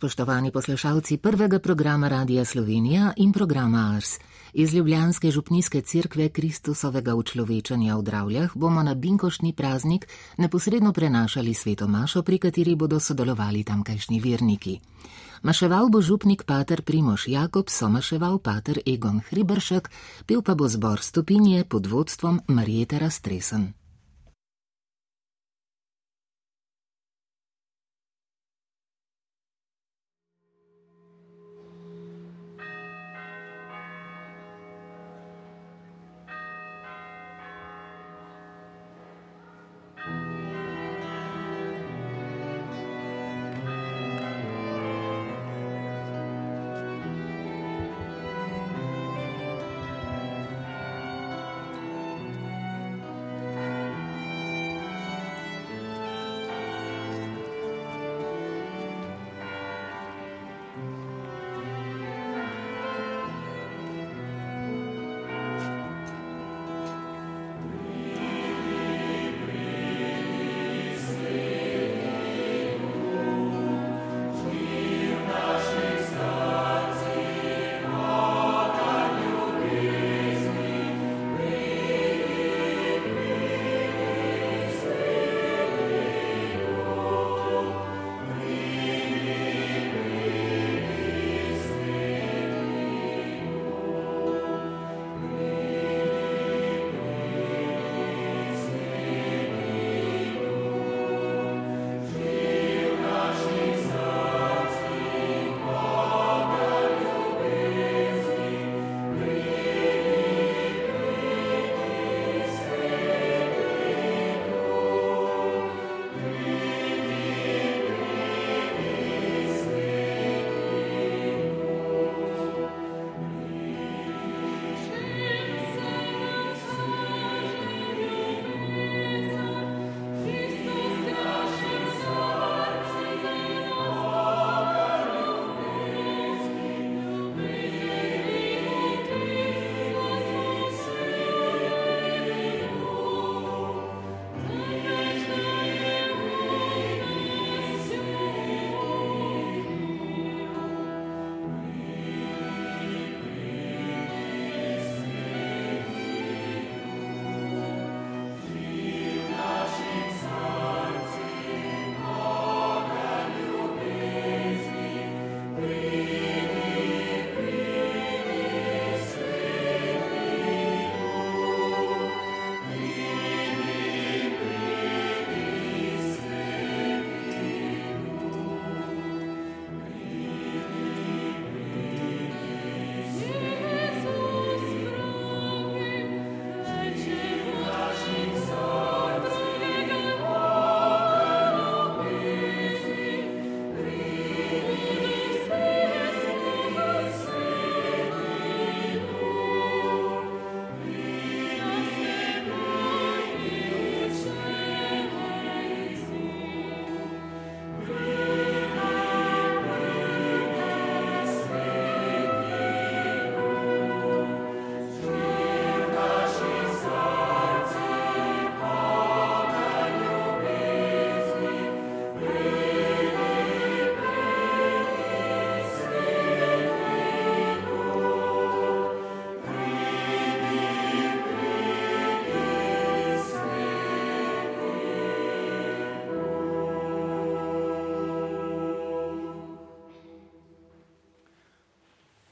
spoštovani poslušalci prvega programa Radia Slovenija in programa Ars. Iz Ljubljanske župnijske cerkve Kristusovega učlovečanja v Dravljah bomo na Binkošni praznik neposredno prenašali sveto mašo, pri kateri bodo sodelovali tamkajšnji verniki. Maševal bo župnik pater Primoš Jakob, somaševal pater Egon Hribršek, pil pa bo zbor stopinje pod vodstvom Marijete Rastresen.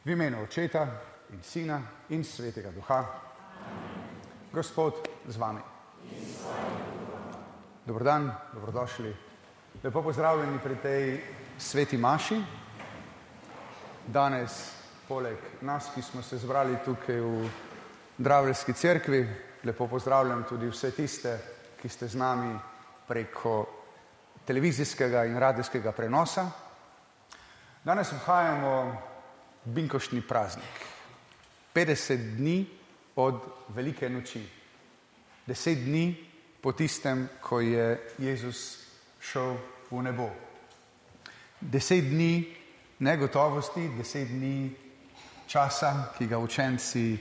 V imenu Očeta in Sina in Svetega Duha, Gospod z vami. Dobro dan, dobrodošli. Lepo pozdravljeni pri tej sveti maši. Danes, poleg nas, ki smo se zbrali tukaj v Dravljski cerkvi, lepo pozdravljam tudi vse tiste, ki ste z nami preko televizijskega in radijskega prenosa. Danes obhajamo Binkošni praznik. 50 dni od velike noči, 10 dni po tistem, ko je Jezus šel v nebo. 10 dni negotovosti, 10 dni časa, ki ga učenci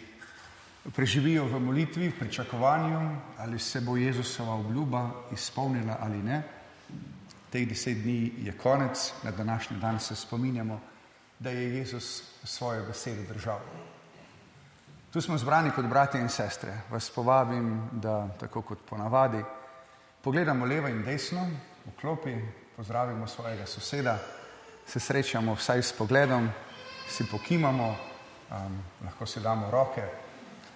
preživijo v molitvi, v pričakovanju, ali se bo Jezusova obljuba izpolnila ali ne. Teh deset dni je konec, na današnji dan se spominjamo, da je Jezus svojo besedo držal. Tu smo zbrani kot bratje in sestre. Vas povabim, da tako kot ponavadi pogledamo levo in desno v klopi, pozdravimo svojega soseda, se srečamo vsaj s pogledom, si pokimamo, um, lahko si damo roke,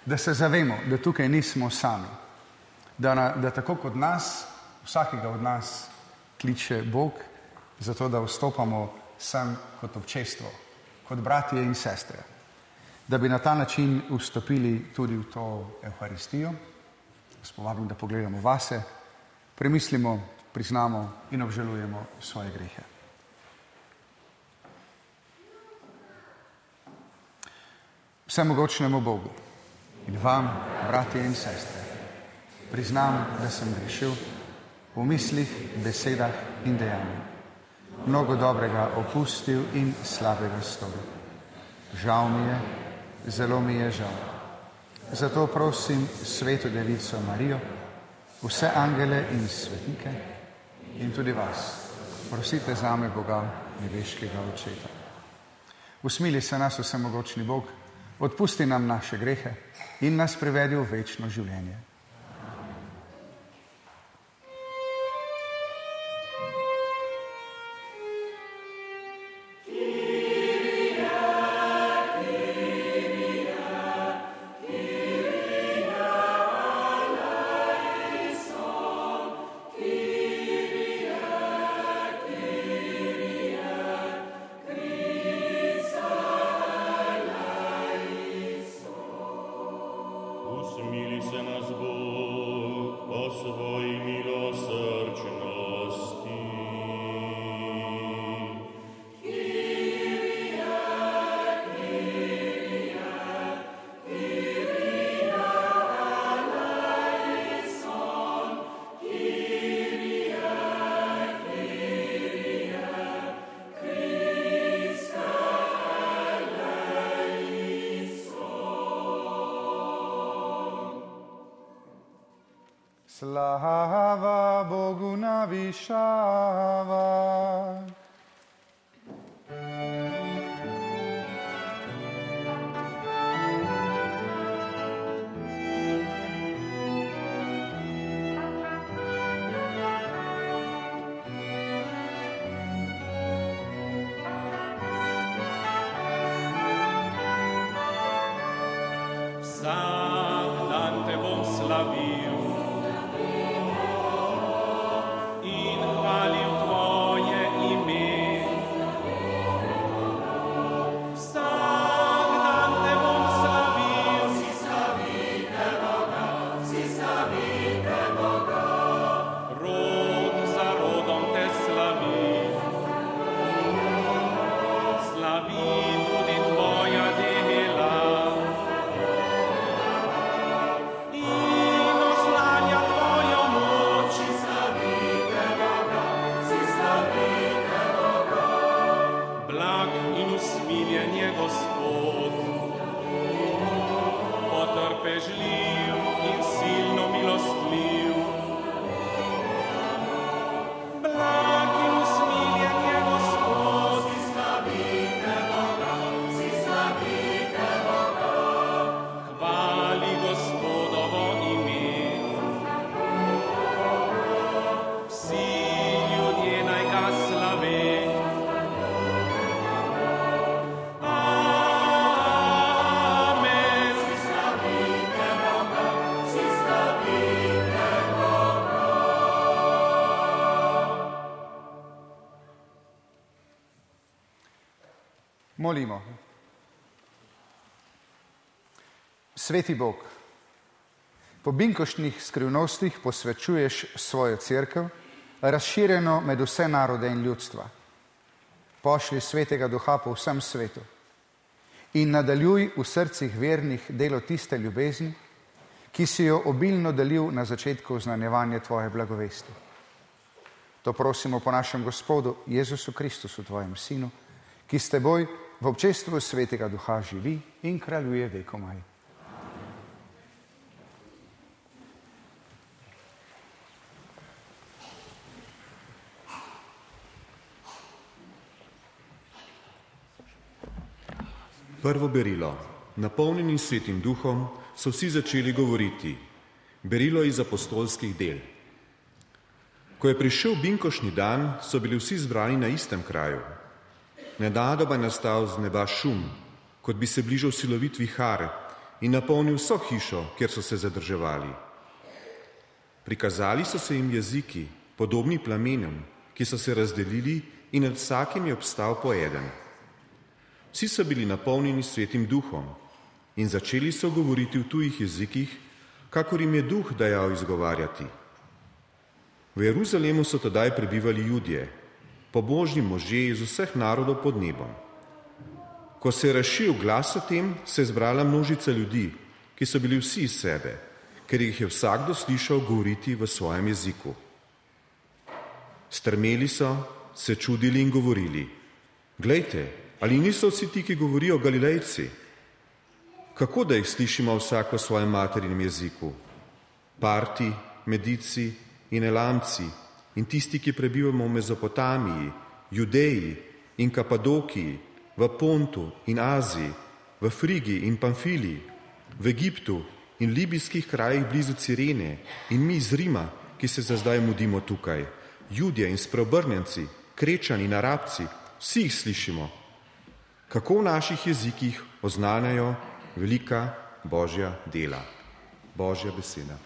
da se zavemo, da tukaj nismo sami, da, na, da tako kot nas, vsakega od nas kliče Bog, zato da vstopamo sem kot občestvo, kot bratje in sestre, da bi na ta način vstopili tudi v to Euharistijo. Spovabim, da pogledamo vase, premislimo, priznamo in obžalujemo svoje grehe. Vsemogočnemu Bogu in vam, bratje in sestre, priznam, da sem grešil v mislih, besedah in dejanjih. Mnogo dobrega opustil in slabega storil. Žal mi je, zelo mi je žal. Zato prosim sveto devico Marijo, vse angele in svetnike in tudi vas, prosite za me Boga, nebeškega očeta. Usmili se nas vsemogočni Bog, odpusti nam naše grehe in nas privedi v večno življenje. Slava Bogu navišava. Molimo. Sveti Bog, po binkošnih skrivnostih posvečuješ svojo crkv, razširjeno med vse narode in ljudstva. Pošli svetega duha po vsem svetu in nadaljuj v srcih vernih delo tiste ljubezni, ki si jo obilno delil na začetku znanjevanja tvoje blagovesti. To prosimo po našem Gospodu Jezusu Kristusu, tvojem Sinu, ki s teboj v občestvu svetega duha živi in kraljuje vekomaj. Prvo berilo. Napolnjeni svetim duhom so vsi začeli govoriti. Berilo iz apostolskih del. Ko je prišel binkošni dan, so bili vsi zbrani na istem kraju. Nenadoma je nastal z neba šum, kot bi se bližal silovit vihar in napolnil vso hišo, kjer so se zadrževali. Prikazali so se jim jeziki, podobni plamenjem, ki so se razdelili in nad vsakim je obstal po eden. Vsi so bili napolnjeni svetim duhom in začeli so govoriti v tujih jezikih, kakor jim je duh dajal izgovarjati. V Jeruzalemu so tedaj prebivali ljudje, pobožni možje iz vseh narodov pod nebom. Ko se je razšil glas o tem, se je zbrala množica ljudi, ki so bili vsi iz sebe, ker jih je vsakdo slišal govoriti v svojem jeziku. Strmeli so, se čudili in govorili: Glejte, ali niso vsi ti, ki govorijo Galilejci? Kako da jih slišimo vsako v svojem materinem jeziku? Parti, medici in elamci in tisti, ki prebivamo v Mezopotamiji, Judeji in Kapadokiji, v Pontu in Aziji, v Frigi in Pamfiliji, v Egiptu in libijskih krajih blizu Cirene in mi iz Rima, ki se za zdaj mudimo tukaj, Judje in spreobrnjenci, krečani in arabci, vsi jih slišimo, kako v naših jezikih oznanjajo velika božja dela. Božja beseda.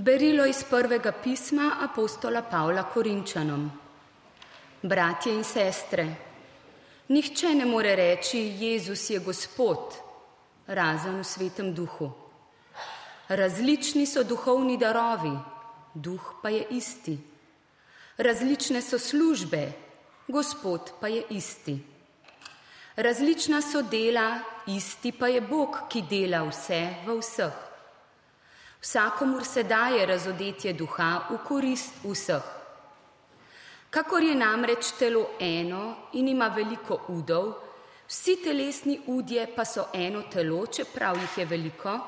Berilo iz prvega pisma apostola Pavla Korinčanom. Bratje in sestre, nihče ne more reči, Jezus je Gospod, razen v svetem duhu. Različni so duhovni darovi, duh pa je isti. Različne so službe, Gospod pa je isti. Različna so dela, isti pa je Bog, ki dela vse v vseh. Vsakomur se daje razodetje duha v korist vseh. Kakor je namreč telo eno in ima veliko udov, vsi telesni udje pa so eno telo, čeprav jih je veliko,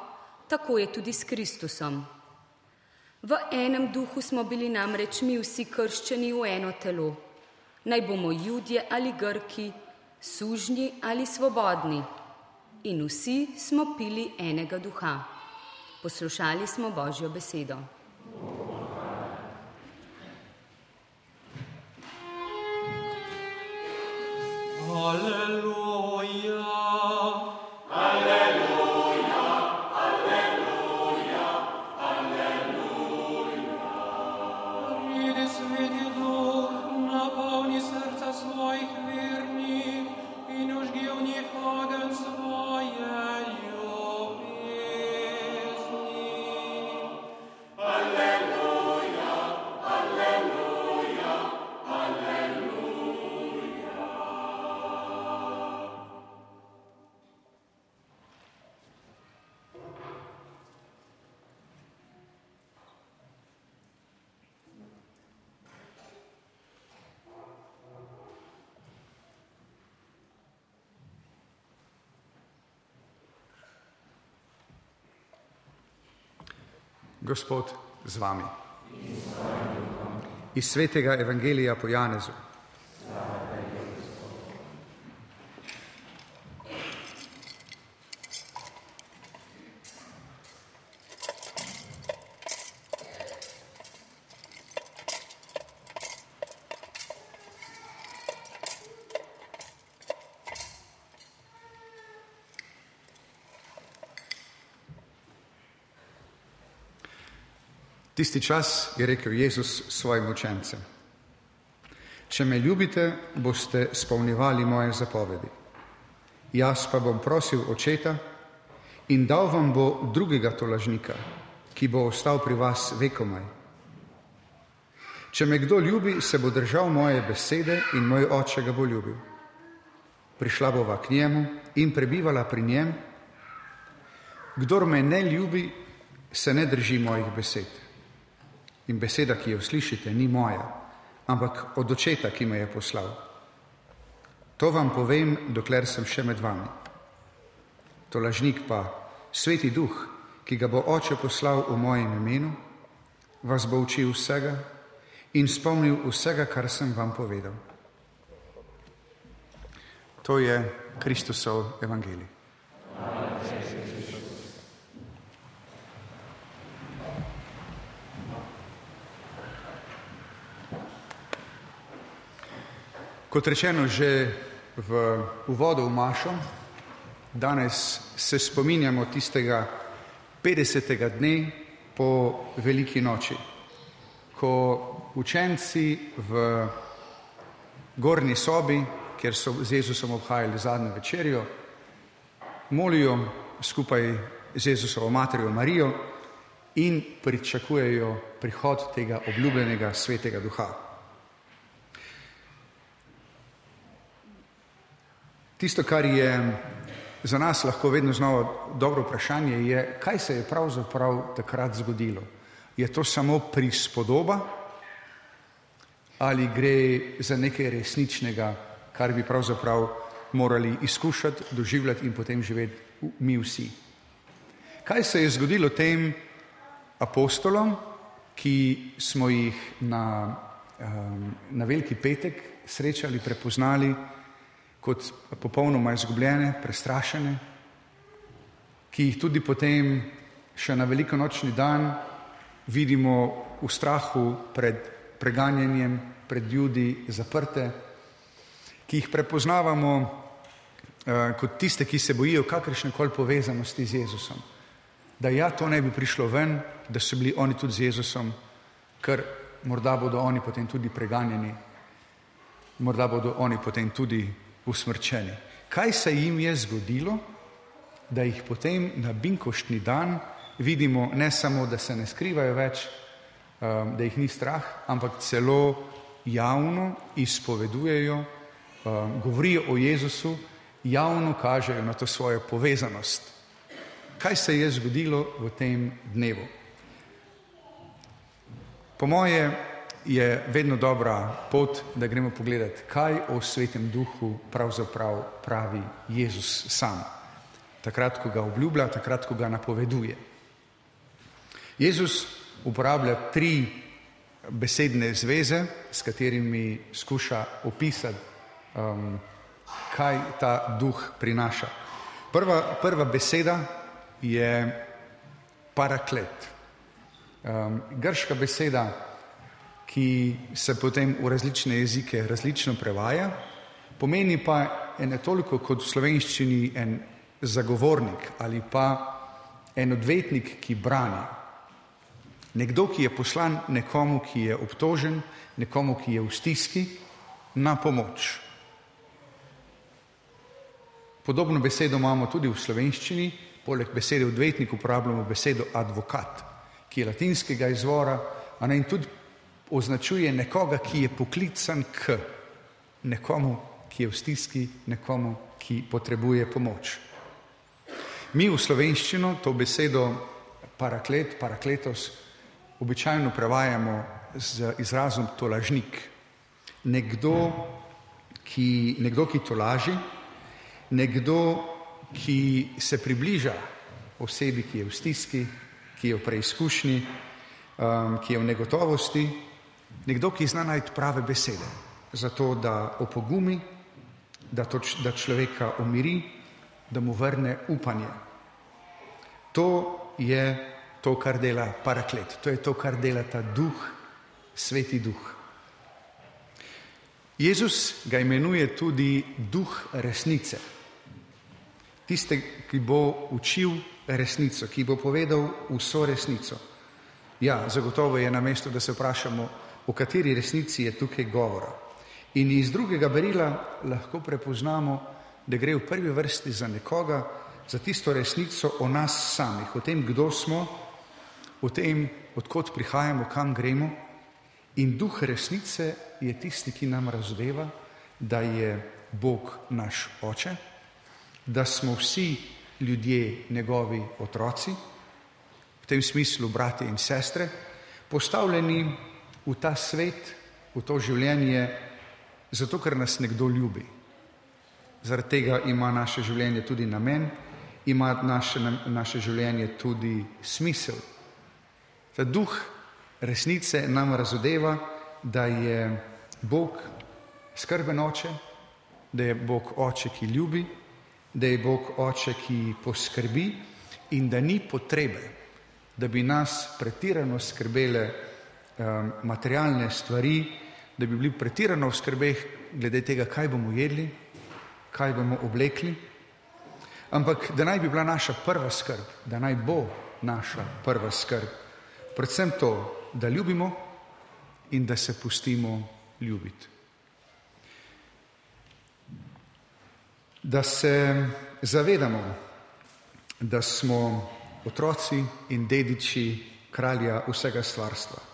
tako je tudi s Kristusom. V enem duhu smo bili namreč mi vsi krščeni v eno telo, naj bomo ljudje ali grki, sužnji ali svobodni. In vsi smo pili enega duha. Poslušali smo Božjo besedo. Halleluja. Gospod z vami. Iz svetega evangelija po Janezu. Tisti čas je rekel Jezus svojim učencem: Če me ljubite, boste spolnjevali moje zapovedi. Jaz pa bom prosil očeta in dal vam bo drugega tolažnika, ki bo ostal pri vas vekomaj. Če me kdo ljubi, se bo držal moje besede in moj oče ga bo ljubil. Prišla bova k njemu in prebivala pri njem. Kdor me ne ljubi, se ne drži mojih besed. In beseda, ki jo slišite, ni moja, ampak od očeta, ki me je poslal. To vam povem, dokler sem še med vami. To lažnik pa, sveti duh, ki ga bo oče poslal v mojem imenu, vas bo učil vsega in spomnil vsega, kar sem vam povedal. To je Kristusov evangelij. Kot rečeno že v uvodu v Mašo, danes se spominjamo tistega 50. dne po veliki noči, ko učenci v gornji sobi, kjer so z Jezusom obhajali zadnjo večerjo, molijo skupaj z Jezusovo materjo Marijo in pričakujejo prihod tega obljubljenega svetega duha. Tisto, kar je za nas lahko vedno znova dobro vprašanje, je, kaj se je pravzaprav takrat zgodilo. Je to samo prispodoba ali gre za nekaj resničnega, kar bi pravzaprav morali izkušati, doživljati in potem živeti mi vsi. Kaj se je zgodilo tem apostolom, ki smo jih na, um, na Veliki petek srečali, prepoznali, kot popolnoma izgubljene, prestrašene, ki jih tudi potem še na veliko nočni dan vidimo v strahu pred preganjanjem, pred ljudi zaprte, ki jih prepoznavamo uh, kot tiste, ki se bojijo kakršne koli povezanosti z Jezusom. Da ja, to ne bi prišlo ven, da so bili oni tudi z Jezusom, ker morda bodo oni potem tudi preganjeni, morda bodo oni potem tudi usmrčeni. Kaj se jim je zgodilo, da jih potem na binkoštni dan vidimo ne samo, da se ne skrivajo več, um, da jih ni strah, ampak celo javno izpovedujejo, um, govorijo o Jezusu, javno kažejo na to svojo povezanost. Kaj se je zgodilo v tem dnevu? Po moje je vedno dobra pot, da gremo pogledati, kaj o svetem duhu pravzaprav pravi Jezus sam. Takrat, ko ga obljublja, takrat, ko ga napoveduje. Jezus uporablja tri besedne zveze, s katerimi skuša opisati, um, kaj ta duh prinaša. Prva, prva beseda je paraklet. Um, grška beseda ki se potem v različne jezike različno prevaja, pomeni pa ene toliko kot v slovenščini en zagovornik ali pa en odvetnik, ki brani. Nekdo, ki je poslan nekomu, ki je obtožen, nekomu, ki je v stiski, na pomoč. Podobno besedo imamo tudi v slovenščini, poleg besede odvetnik uporabljamo besedo advokat, ki je latinskega izvora, a ne in tudi označuje nekoga, ki je poklican k nekomu, ki je v stiski, nekomu, ki potrebuje pomoč. Mi v slovenščino to besedo paraklet, parakletos, običajno prevajamo z izrazom tolažnik. Nekdo, ki, nekdo, ki tolaži, nekdo, ki se približa osebi, ki je v stiski, ki je v preizkušnji, um, ki je v negotovosti, nekdo, ki zna najti prave besede, zato da opogumi, da, to, da človeka umiri, da mu vrne upanje. To je to, kar dela paraklet, to je to, kar dela ta duh, sveti duh. Jezus ga imenuje tudi duh resnice. Tiste, ki bo učil resnico, ki bo povedal vso resnico. Ja, zagotovo je na mestu, da se vprašamo, o kateri resnici je tukaj govora. In iz drugega berila lahko prepoznamo, da gre v prvi vrsti za nekoga, za tisto resnico o nas samih, o tem, kdo smo, o tem, odkot prihajamo, kam gremo. In duh resnice je tisti, ki nam razdeva, da je Bog naš oče, da smo vsi ljudje njegovi otroci, v tem smislu bratje in sestre, postavljeni v ta svet, v to življenje, zato ker nas nekdo ljubi. Zaradi tega ima naše življenje tudi namen, ima naše, naše življenje tudi smisel. Ta duh resnice nam razodeva, da je Bog skrben oče, da je Bog oče, ki ljubi, da je Bog oče, ki poskrbi in da ni potrebe, da bi nas pretirano skrbele um, materialne stvari, da bi bili pretirano v skrbeh glede tega, kaj bomo jedli, kaj bomo oblekli, ampak da naj bi bila naša prva skrb, da naj bo naša prva skrb, predvsem to, da ljubimo in da se pustimo ljubiti. Da se zavedamo, da smo otroci in dediči kralja vsega stvarstva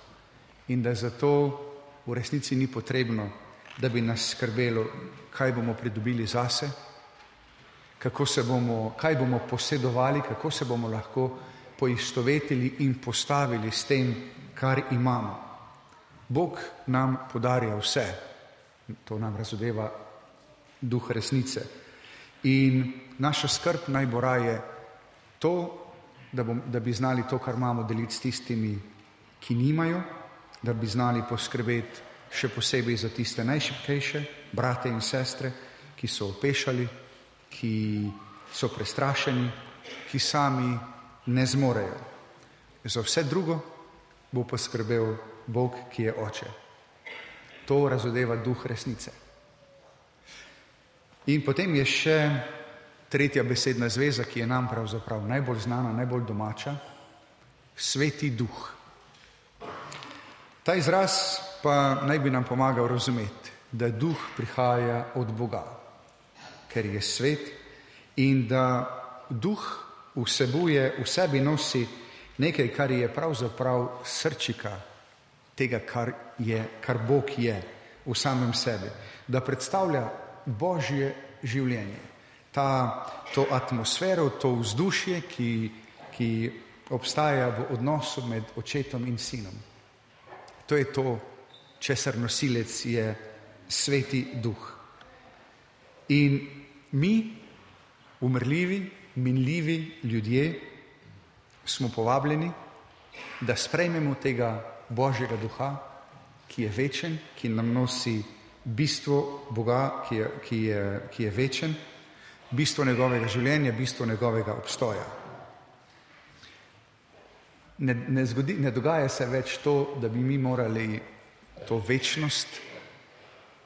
in da zato v resnici ni potrebno, da bi nas skrbelo, kaj bomo pridobili zase, kako se bomo, kaj bomo posedovali, kako se bomo lahko poistovetili in postavili s tem, kar imamo. Bog nam podarja vse, to nam razodeva duh resnice. In naša skrb naj bo raje to, da, bom, da bi znali to, kar imamo, deliti s tistimi, ki nimajo, da bi znali poskrbeti še posebej za tiste najšipkejše, brate in sestre, ki so opešali, ki so prestrašeni, ki sami ne zmorejo. Za vse drugo bo poskrbel Bog, ki je oče. To razodeva duh resnice. In potem je še tretja besedna zveza, ki je nam pravzaprav najbolj znana, najbolj domača, sveti duh. Ta izraz pa naj bi nam pomagal razumeti, da duh prihaja od Boga, ker je svet in da duh vsebuje, v sebi nosi nekaj, kar je pravzaprav srčika tega, kar, je, kar Bog je v samem sebi, da predstavlja božje življenje. Ta, to atmosfero, to vzdušje, ki, ki obstaja v odnosu med očetom in sinom. To je to, česar nosilec je sveti duh. In mi, umrljivi, minljivi ljudje, smo povabljeni, da sprejmemo tega božjega duha, ki je večen, ki nam nosi bistvo Boga, ki je, ki je, ki je večen, bistvo njegovega življenja, bistvo njegovega obstoja. Ne, ne, zgodi, ne dogaja se več to, da bi mi morali to večnost,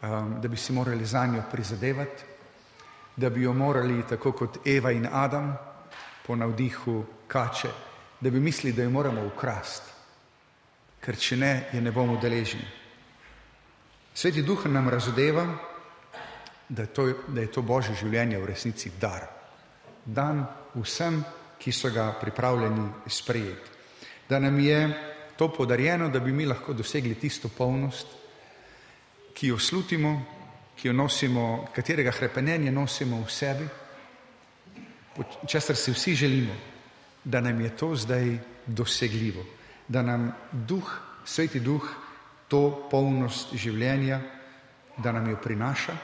um, da bi si morali za njo prizadevati, da bi jo morali, tako kot Eva in Adam, po navdihu kače, da bi mislili, da jo moramo ukrasti, ker če ne, je ne bomo deležni. Sveti duh nam razodeva, da je, to, da je to božje življenje v resnici dar. Dan vsem, ki so ga pripravljeni sprejeti. Da nam je to podarjeno, da bi mi lahko dosegli tisto polnost, ki jo slutimo, ki jo nosimo, katerega hrepenenje nosimo v sebi, česar si vsi želimo, da nam je to zdaj dosegljivo, da nam duh, sveti duh, to polnost življenja, da nam jo prinaša,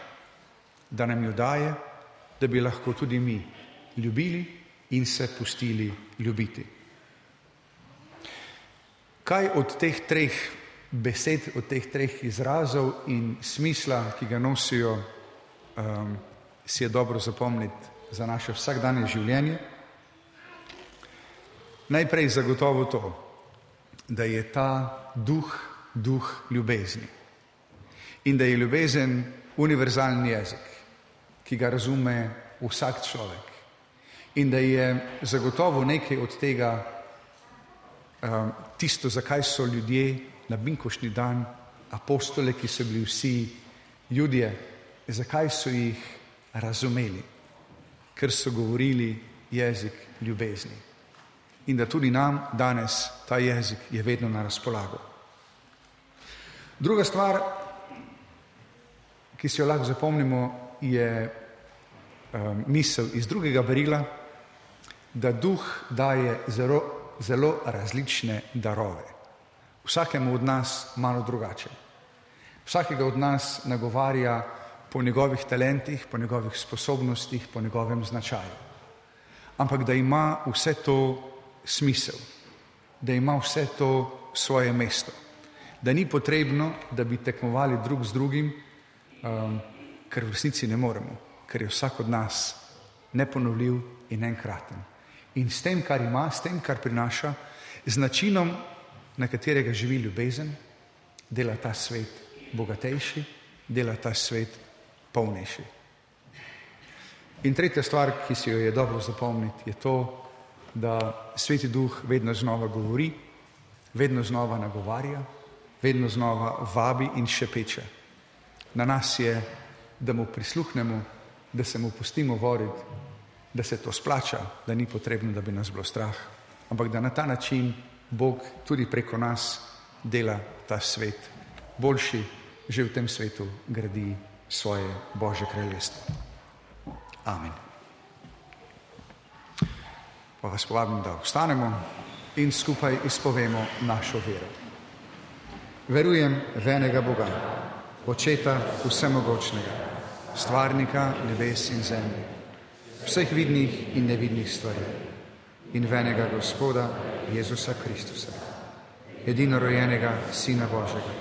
da nam jo daje, da bi lahko tudi mi ljubili in se pustili ljubiti. Kaj od teh treh besed, od teh treh izrazov in smisla, ki ga nosijo, um, si je dobro zapomniti za naše vsakdanje življenje? Najprej zagotovo to, da je ta duh duh ljubezni in da je ljubezen univerzalni jezik, ki ga razume vsak človek in da je zagotovo nekaj od tega tisto, zakaj so ljudje na binkošni dan, apostole, ki so bili vsi ljudje, zakaj so jih razumeli, ker so govorili jezik ljubezni. In da tudi nam danes ta jezik je vedno na razpolago. Druga stvar, ki si jo lahko zapomnimo, je um, misel iz drugega berila, da duh daje zelo, zelo različne darove. Vsakemu od nas malo drugače. Vsakega od nas nagovarja po njegovih talentih, po njegovih sposobnostih, po njegovem značaju. Ampak da ima vse to smisel, da ima vse to svoje mesto, da ni potrebno, da bi tekmovali drug z drugim, um, ker v resnici ne moremo, ker je vsak od nas neponovljiv in enkraten. In s tem, kar ima, s tem, kar prinaša, z načinom, na katerega živi ljubezen, dela ta svet bogatejši, dela ta svet polnejši. In tretja stvar, ki si jo je dobro zapomniti, je to, da sveti duh vedno znova govori, vedno znova nagovarja, vedno znova vabi in šepeče. Na nas je, da mu prisluhnemo, da se mu pustimo voditi, da se to splača, da ni potrebno, da bi nas bilo strah, ampak da na ta način Bog tudi preko nas dela ta svet boljši, že v tem svetu gradi svoje Božje kraljestvo. Amen. Pa vas povabim, da ostanemo in skupaj izpovemo našo vero. Verujem v enega Boga, očeta vsemogočnega, stvarnika nebes in zemlje, vseh vidnih in nevidnih stvari in v enega Gospoda Jezusa Kristusa, edinorojenega Sina Božjega,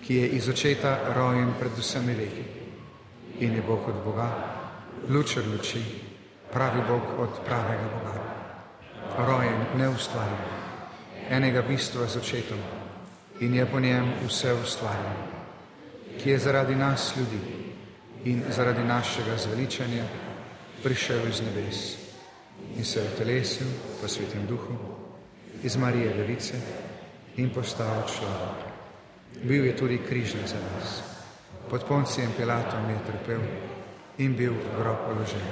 ki je iz očeta rojen pred vsemi veki in je Bog od Boga, luč od luči, pravi Bog od pravega Boga, rojen, neustvarjen, enega bistva z očetom in je po njem vse ustvarjeno, ki je zaradi nas ljudi in zaradi našega zveličanja prišel iz nebes in se v telesu po svetem duhu iz Marije Device in postal človek. Bil je tudi križen za nas. Pod poncijem Pilatom je trpel in bil v grob položen.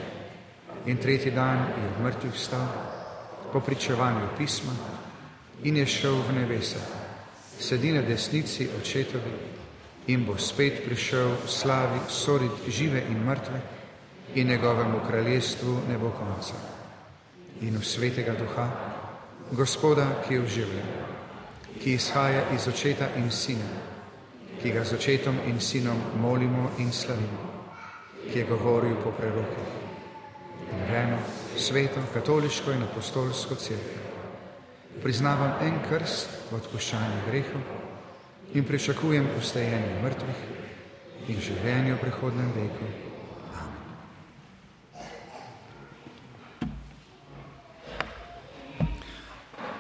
In tretji dan je v mrtvih vstal po pričevanju pisma in je šel v nebesa. Sedi na desnici očetovi in bo spet prišel v slavi soditi žive in mrtve in njegovemu kraljestvu ne bo konca. In v svetega duha, gospoda, ki je oživljen, ki izhaja iz očeta in sina, ki ga z očetom in sinom molimo in slavimo, ki je govoril po prerokih. In eno, sveto, katoliško in apostolsko crkvo. Priznavam en krst v odpuščanju grehov in pričakujem ustajenje mrtvih in življenje v prihodnem veku.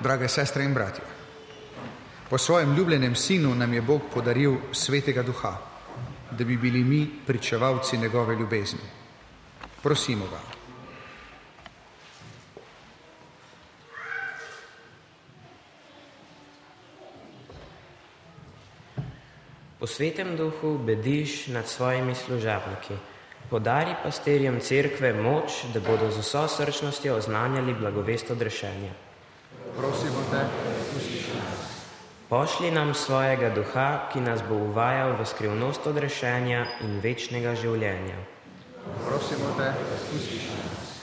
Drage sestre in bratje, po svojem ljubljenem sinu nam je Bog podaril svetega duha, da bi bili mi pričevalci njegove ljubezni. Prosimo ga. Po svetem duhu bediš nad svojimi služabniki. Podari pastirjem cerkve moč, da bodo z vso srčnostjo oznanjali blagovest odrešenja. Prosimo te, usliši nas. Pošli nam svojega duha, ki nas bo uvajal v skrivnost odrešenja in večnega življenja. Prosimo te, usliši nas.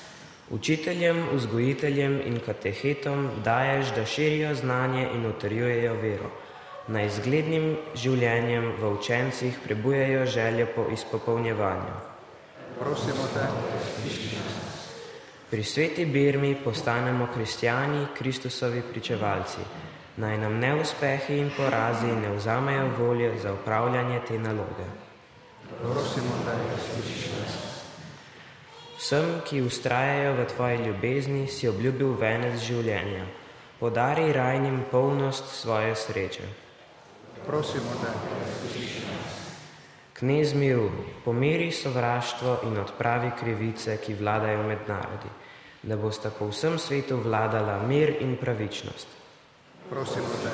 Učiteljem, vzgojiteljem in katehetom daješ, da širijo znanje in utrjujejo vero. Na izglednim življenjem v učencih prebujajo željo po izpopolnjevanju. Prosimo te, usliši nas. Pri sveti Birmi postanemo kristijani, Kristusovi pričevalci. Naj nam neuspehi in porazi ne vzamejo volje za upravljanje te naloge. Prosimo te, slišiš nas. Vsem, ki ustrajajo v tvoji ljubezni, si obljubil venec življenja. Podari rajnim polnost svoje sreče. Prosimo te, Knez miru, pomiri sovraštvo in odpravi krivice, ki vladajo med narodi, da bosta po vsem svetu vladala mir in pravičnost. prosimo te,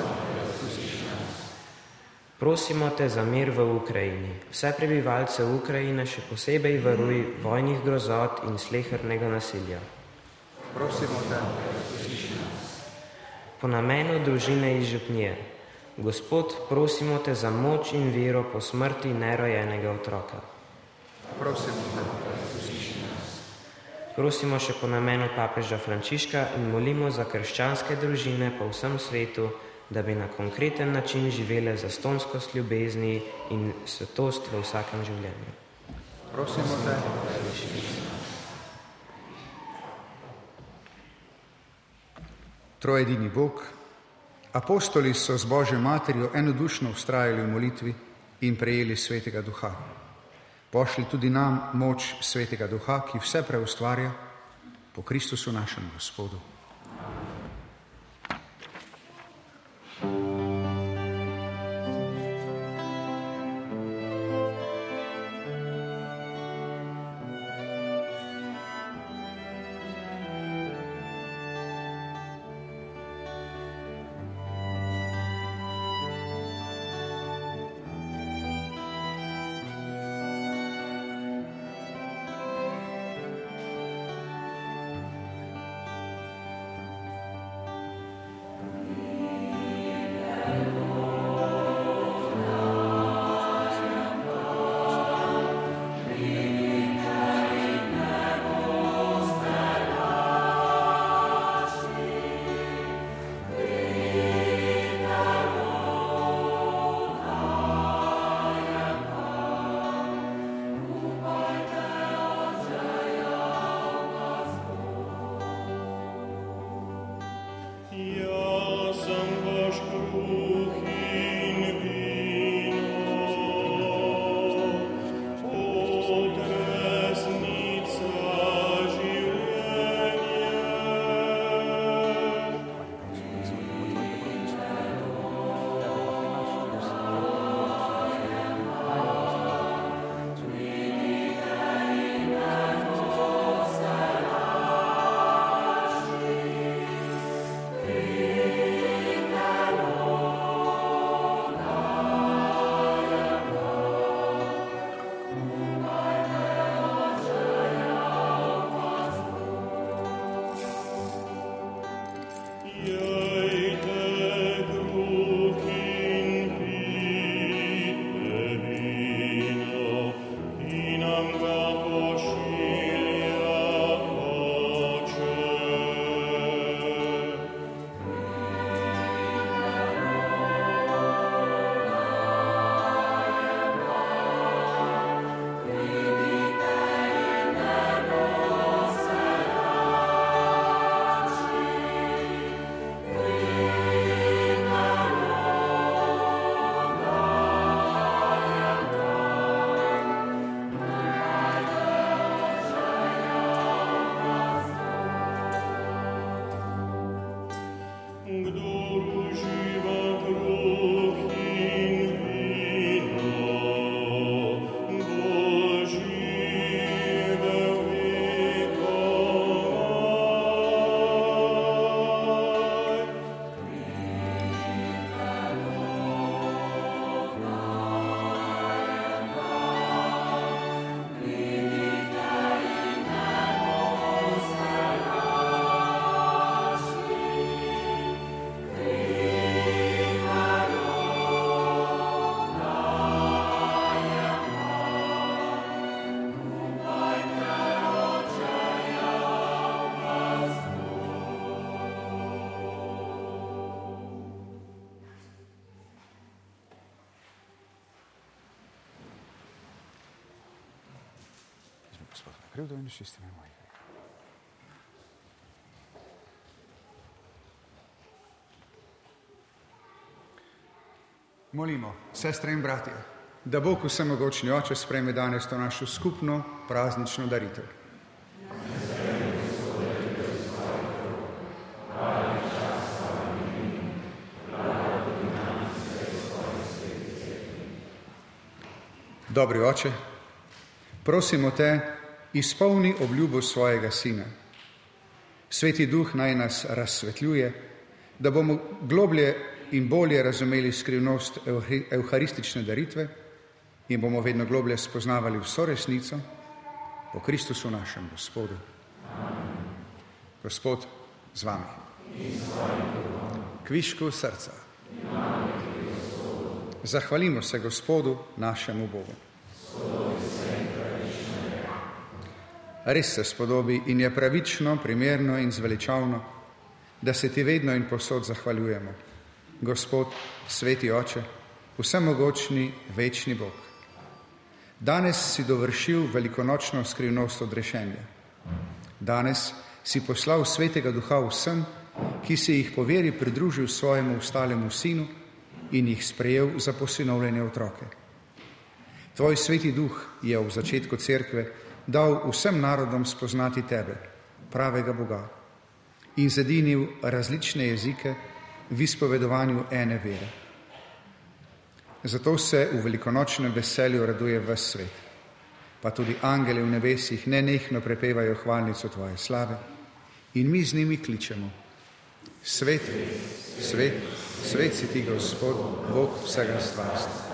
Prosimo te za mir v Ukrajini. Vse prebivalce Ukrajine še posebej varuj vojnih grozot in slehrnega nasilja. prosimo te, Po namenu družine iz župnije. Gospod, prosimo te za moč in vero po smrti nerojenega otroka. prosimo te, Prosimo še po namenu papeža Frančiška in molimo za krščanske družine po vsem svetu, da bi na konkreten način živele zastonskost ljubezni in svetost v vsakem življenju. prosimo te, Trojedini Bog, apostoli so z Božjo materjo enodušno ustrajali v molitvi in prejeli svetega duha. Pošli tudi nam moč svetega duha, ki vse preustvarja po Kristusu našem Gospodu. Krivdo in čistine moje. Molimo, sestre in bratje, da Bog vsemogočni oče sprejme danes to našo skupno praznično daritev. Dobri oče, prosimo te, izpolni obljubo svojega sina. Sveti duh naj nas razsvetljuje, da bomo globlje in bolje razumeli skrivnost evharistične daritve in bomo vedno globlje spoznavali vso resnico po Kristusu našem Gospodu. Gospod z vami. Kvišku srca. Zahvalimo se Gospodu našemu Bogu. Res se spodobi in je pravično, primerno in zveličavno, da se ti vedno in posod zahvaljujemo. Gospod, sveti oče, vsemogočni, večni Bog. Danes si dovršil velikonočno skrivnost odrešenja. Danes si poslal svetega duha vsem, ki si jih po veri pridružil svojemu ustalemu sinu in jih sprejel za posinovljene otroke. Tvoj sveti duh je v začetku cerkve dal vsem narodom spoznati tebe, pravega Boga, in zedinil različne jezike v izpovedovanju ene vere. Zato se v velikonočnem veselju raduje ves svet, pa tudi angeli v nebesih nenehno prepevajo hvalnico tvoje slave in mi z njimi kličemo. Svet, svet, svet si ti, Gospod, Bog vsega stvarstva.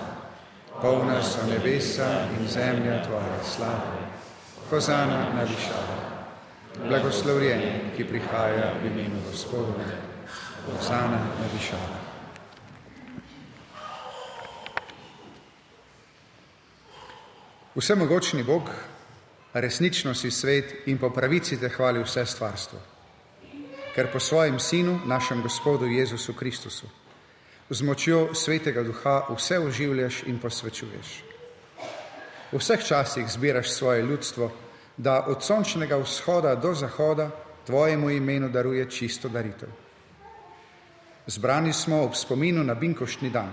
Polna so nebesa in zemlja tvoje slave. Hozana na višavah. Blagoslovljen, ki prihaja v imenu Gospoda. Hozana na višavah. Vsemogočni Bog, resnično si svet in po pravici te hvali vse stvarstvo, ker po svojem sinu, našem Gospodu Jezusu Kristusu, z močjo svetega duha vse oživljaš in posvečuješ. V vseh časih zbiraš svoje ljudstvo, da od sončnega vzhoda do zahoda tvojemu imenu daruje čisto daritev. Zbrani smo ob spominu na Binkošni dan,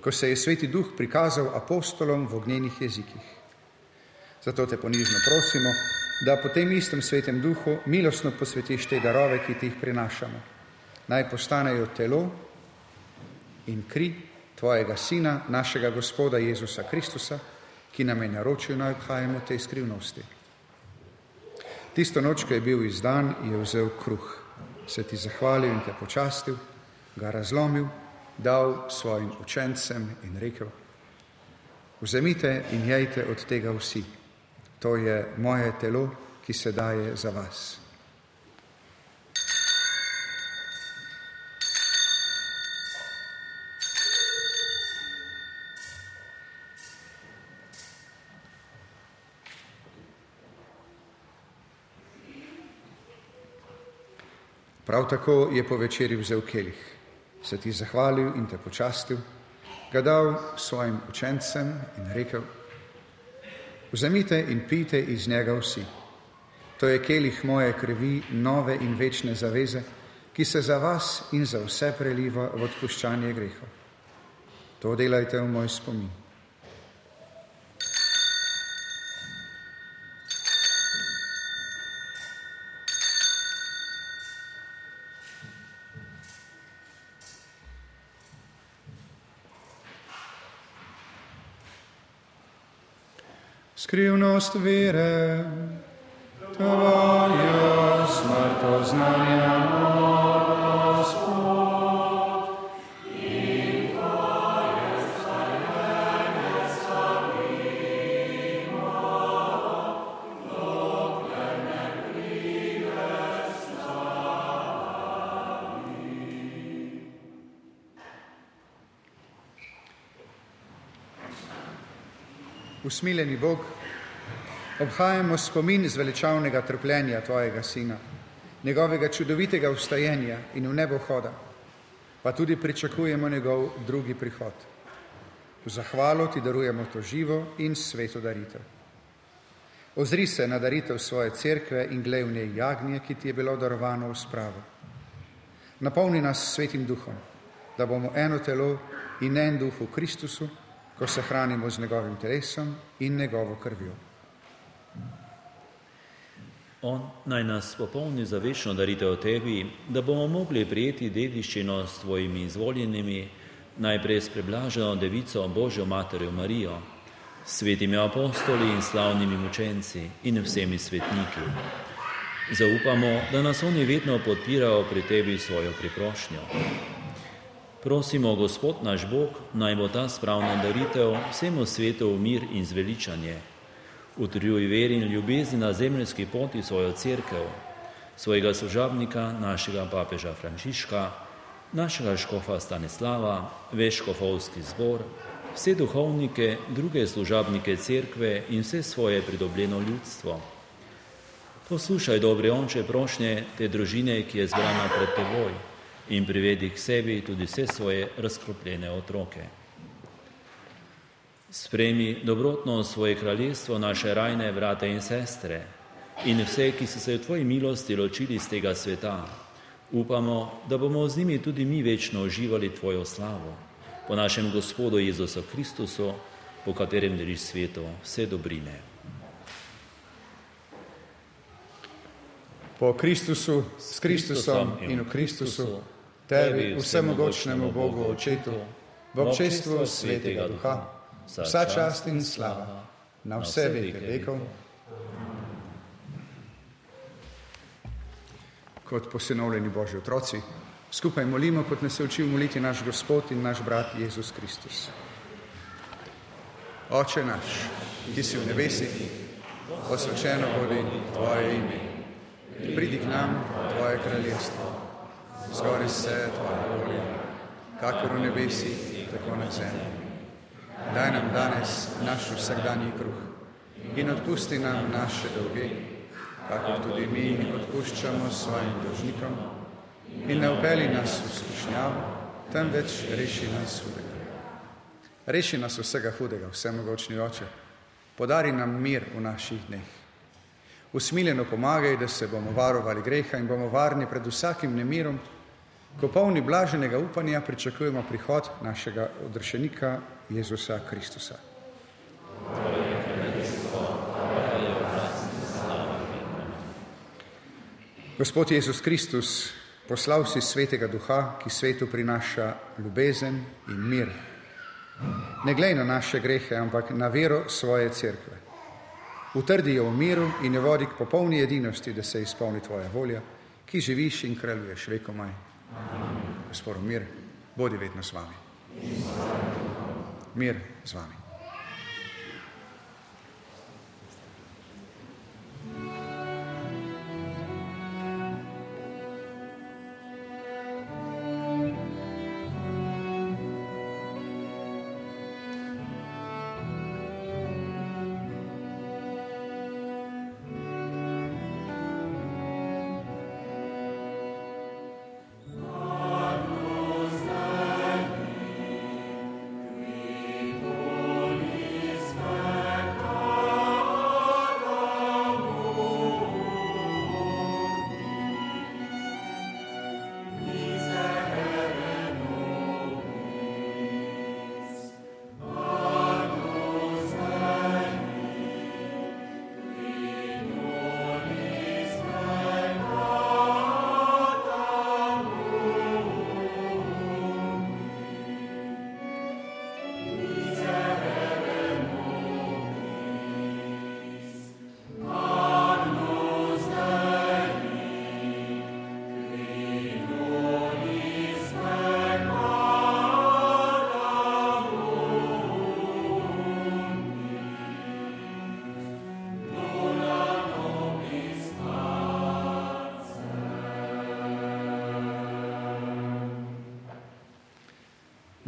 ko se je sveti duh prikazal apostolom v ognjenih jezikih. Zato te ponižno prosimo, da po tem istem svetem duhu milostno posvetiš te darove, ki ti jih prinašamo. Naj postanejo telo in kri tvojega sina, našega gospoda Jezusa Kristusa, ki nam je naročil, naj obhajamo te skrivnosti. Tisto noč, ko je bil izdan, je vzel kruh, se ti zahvalil in te počastil, ga razlomil, dal svojim učencem in rekel: Vzemite in jejte od tega vsi. To je moje telo, ki se daje za vas. Prav tako je po večerji vzel kelih, se ti zahvalil in te počastil, ga dal svojim učencem in rekel: Vzemite in pite iz njega vsi. To je kelih moje krvi, nove in večne zaveze, ki se za vas in za vse preliva v odpuščanje grehov. To delajte v moj spomin. Skrivnost vere, tvoja smrto znanja, Usmiljeni Bog, obhajamo spomin zveličavnega trpljenja Tvojega Sina, njegovega čudovitega vstajenja in v nebo hoda, pa tudi pričakujemo njegov drugi prihod. V zahvalo Ti darujemo to živo in sveto daritev. Ozri se na daritev svoje cerkve in glej v njej jagnje, ki Ti je bilo darovano v spravo. Napolni nas svetim duhom, da bomo eno telo in en duh v Kristusu, ko se hranimo z njegovim telesom in njegovo krvjo. On naj nas popolni za večno daritev tebi, da bomo mogli prijeti dediščino s tvojimi izvoljenimi, najprej s preblaženo devico Božjo materjo Marijo, svetimi apostoli in slavnimi mučenci in vsemi svetniki. Zaupamo, da nas oni vedno podpirajo pri tebi svojo priprošnjo. Prosimo, Gospod naš Bog, naj bo ta spravna daritev vsemu svetu v mir in zveličanje. Utrjuj veri in ljubezni na zemljski poti svojo crkev, svojega služabnika, našega papeža Frančiška, našega škofa Stanislava, veškofovski zbor, vse duhovnike, druge služabnike cerkve in vse svoje pridobljeno ljudstvo. Poslušaj, dobre onče, prošnje te družine, ki je zbrana pred teboj in privedi k sebi tudi vse svoje razkropljene otroke. Spremi dobrotno svoje kraljestvo naše rajne brate in sestre in vse, ki so se v tvoji milosti ločili z tega sveta. Upamo, da bomo z njimi tudi mi večno uživali tvojo slavo. Po našem Gospodu Jezusu Kristusu, po katerem deliš svetu vse dobrine. Po Kristusu, s Kristusom in v Kristusu, tebi vsemogočnemu Bogu Očetu, v občestvu Svetega Duha, vsa čast in slava na vse veke vekov. Kot posinovljeni Božji otroci, skupaj molimo, kot nas je učil moliti naš Gospod in naš brat Jezus Kristus. Oče naš, ki si v nebesih, posvečeno bodi Tvoje ime. Pridi k nam Tvoje kraljestvo, zgori se Tvoja volja, kakor v nebesih, tako na zemlji. Daj nam danes naš vsakdanji kruh in odpusti nam naše dolge, kakor tudi mi odpuščamo svojim dolžnikom in ne upeli nas v skušnjavo, temveč reši nas hudega. Reši nas vsega hudega, vsemogočni oče, podari nam mir v naših dneh. Usmiljeno pomagaj, da se bomo varovali greha in bomo varni pred vsakim nemirom, ko polni blaženega upanja pričakujemo prihod našega odrešenika Jezusa Kristusa. Gospod Jezus Kristus, poslal si svetega duha, ki svetu prinaša ljubezen in mir. Ne glej na naše grehe, ampak na vero svoje cerkve. Utrdi jo v miru in jo vodi k popolni edinosti, da se izpolni tvoja volja, ki živiš in kraljuješ vekomaj. Gospod, mir, bodi vedno s vami. Mir z vami.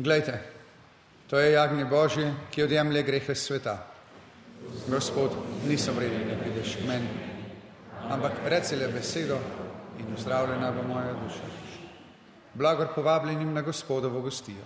Glejte, to je jagnje Božje, ki odjemlje grehe sveta. Gospod, nisem vreden, da prideš k meni, ampak reci le besedo in uzdravljena bo moja duša. Blagor povabljenim na gospodovo gostijo.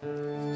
Gospod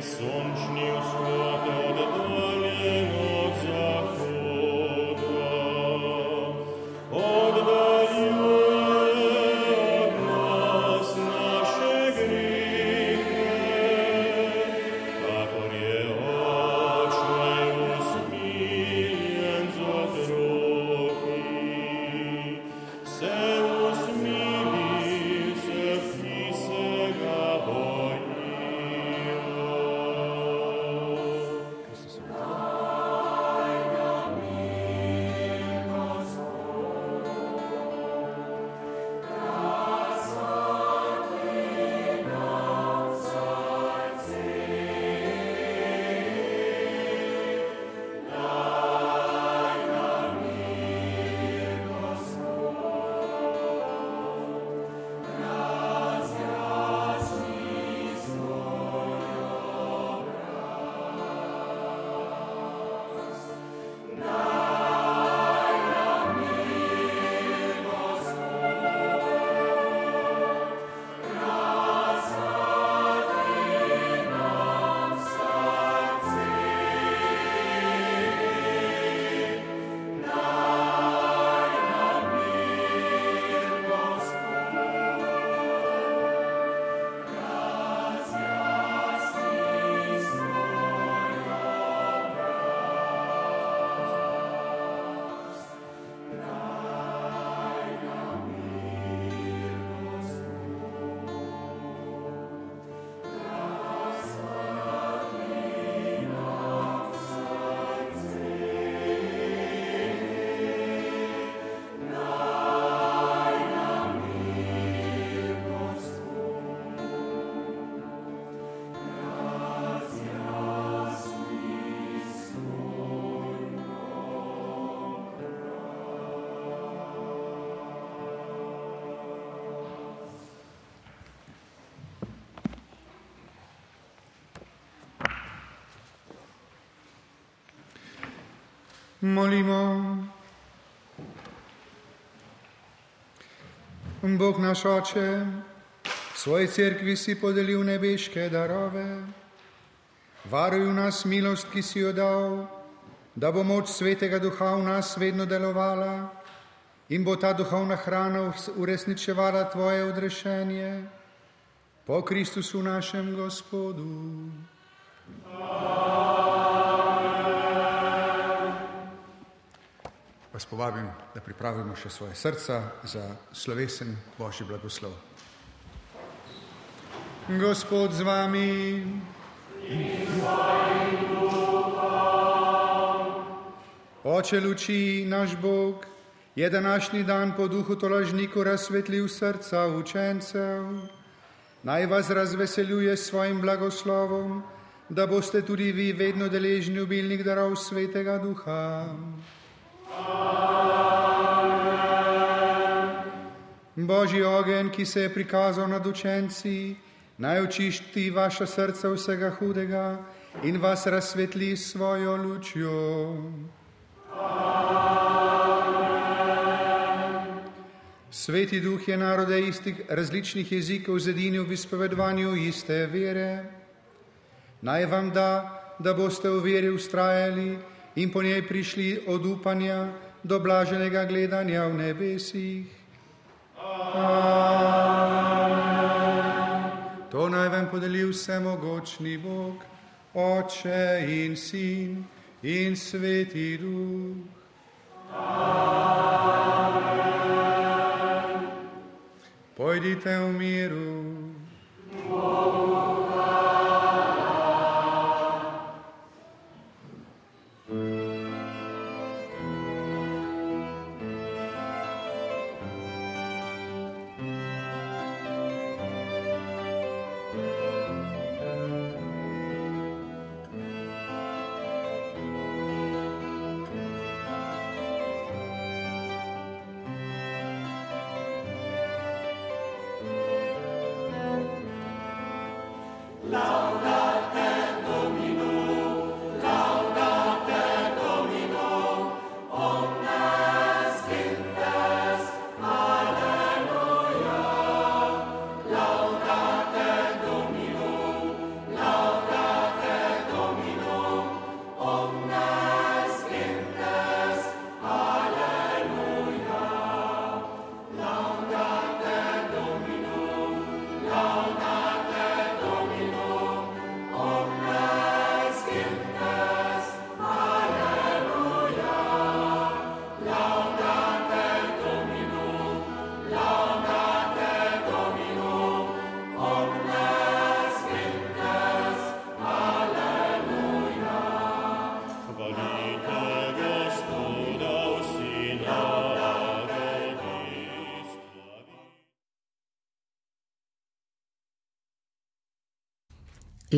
Kakor Molimo. Bog naš oče, svoji cerkvi si podelil nebeške darove. Varuj v nas milost, ki si jo dal, da bo moč svetega duha v nas vedno delovala in bo ta duhovna hrana uresničevala tvoje odrešenje. Po Kristusu našem Gospodu. Vas povabim, da pripravimo še svoje srca za slovesen Božji blagoslov. Gospod z vami. Oče luči, naš Bog, je današnji dan po duhu tolažniku razsvetlil srca učencev. Naj vas razveseljuje s svojim blagoslovom, da boste tudi vi vedno deležni obilnih darov svetega duha. Božji ogen, ki se je prikazal nad učenci, naj očišti vaša srca vsega hudega in vas razsvetli s svojo lučjo. Sveti duh je narode istih različnih jezikov zedinil v izpovedovanju iste vere. Naj vam da, da boste v veri ustrajali in po njej prišli od upanja do blaženega gledanja v nebesih. Amen. To naj vam podeli vsemogočni Bog, Oče in Sin in Sveti Duh. Amen. Pojdite v miru.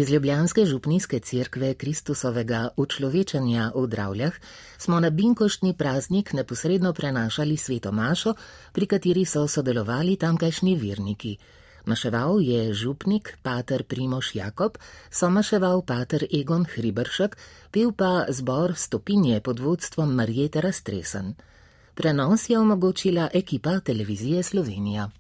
Iz Ljubljanske župnijske cerkve Kristusovega učlovečanja v Dravljah smo na binkoštni praznik neposredno prenašali sveto mašo, pri kateri so sodelovali tamkajšnji virniki. Maševal je župnik Pater Primoš Jakob, so maševal Pater Egon Hribršek, pil pa zbor stopinje pod vodstvom Marjeta Rastresen. Prenos je omogočila ekipa televizije Slovenija.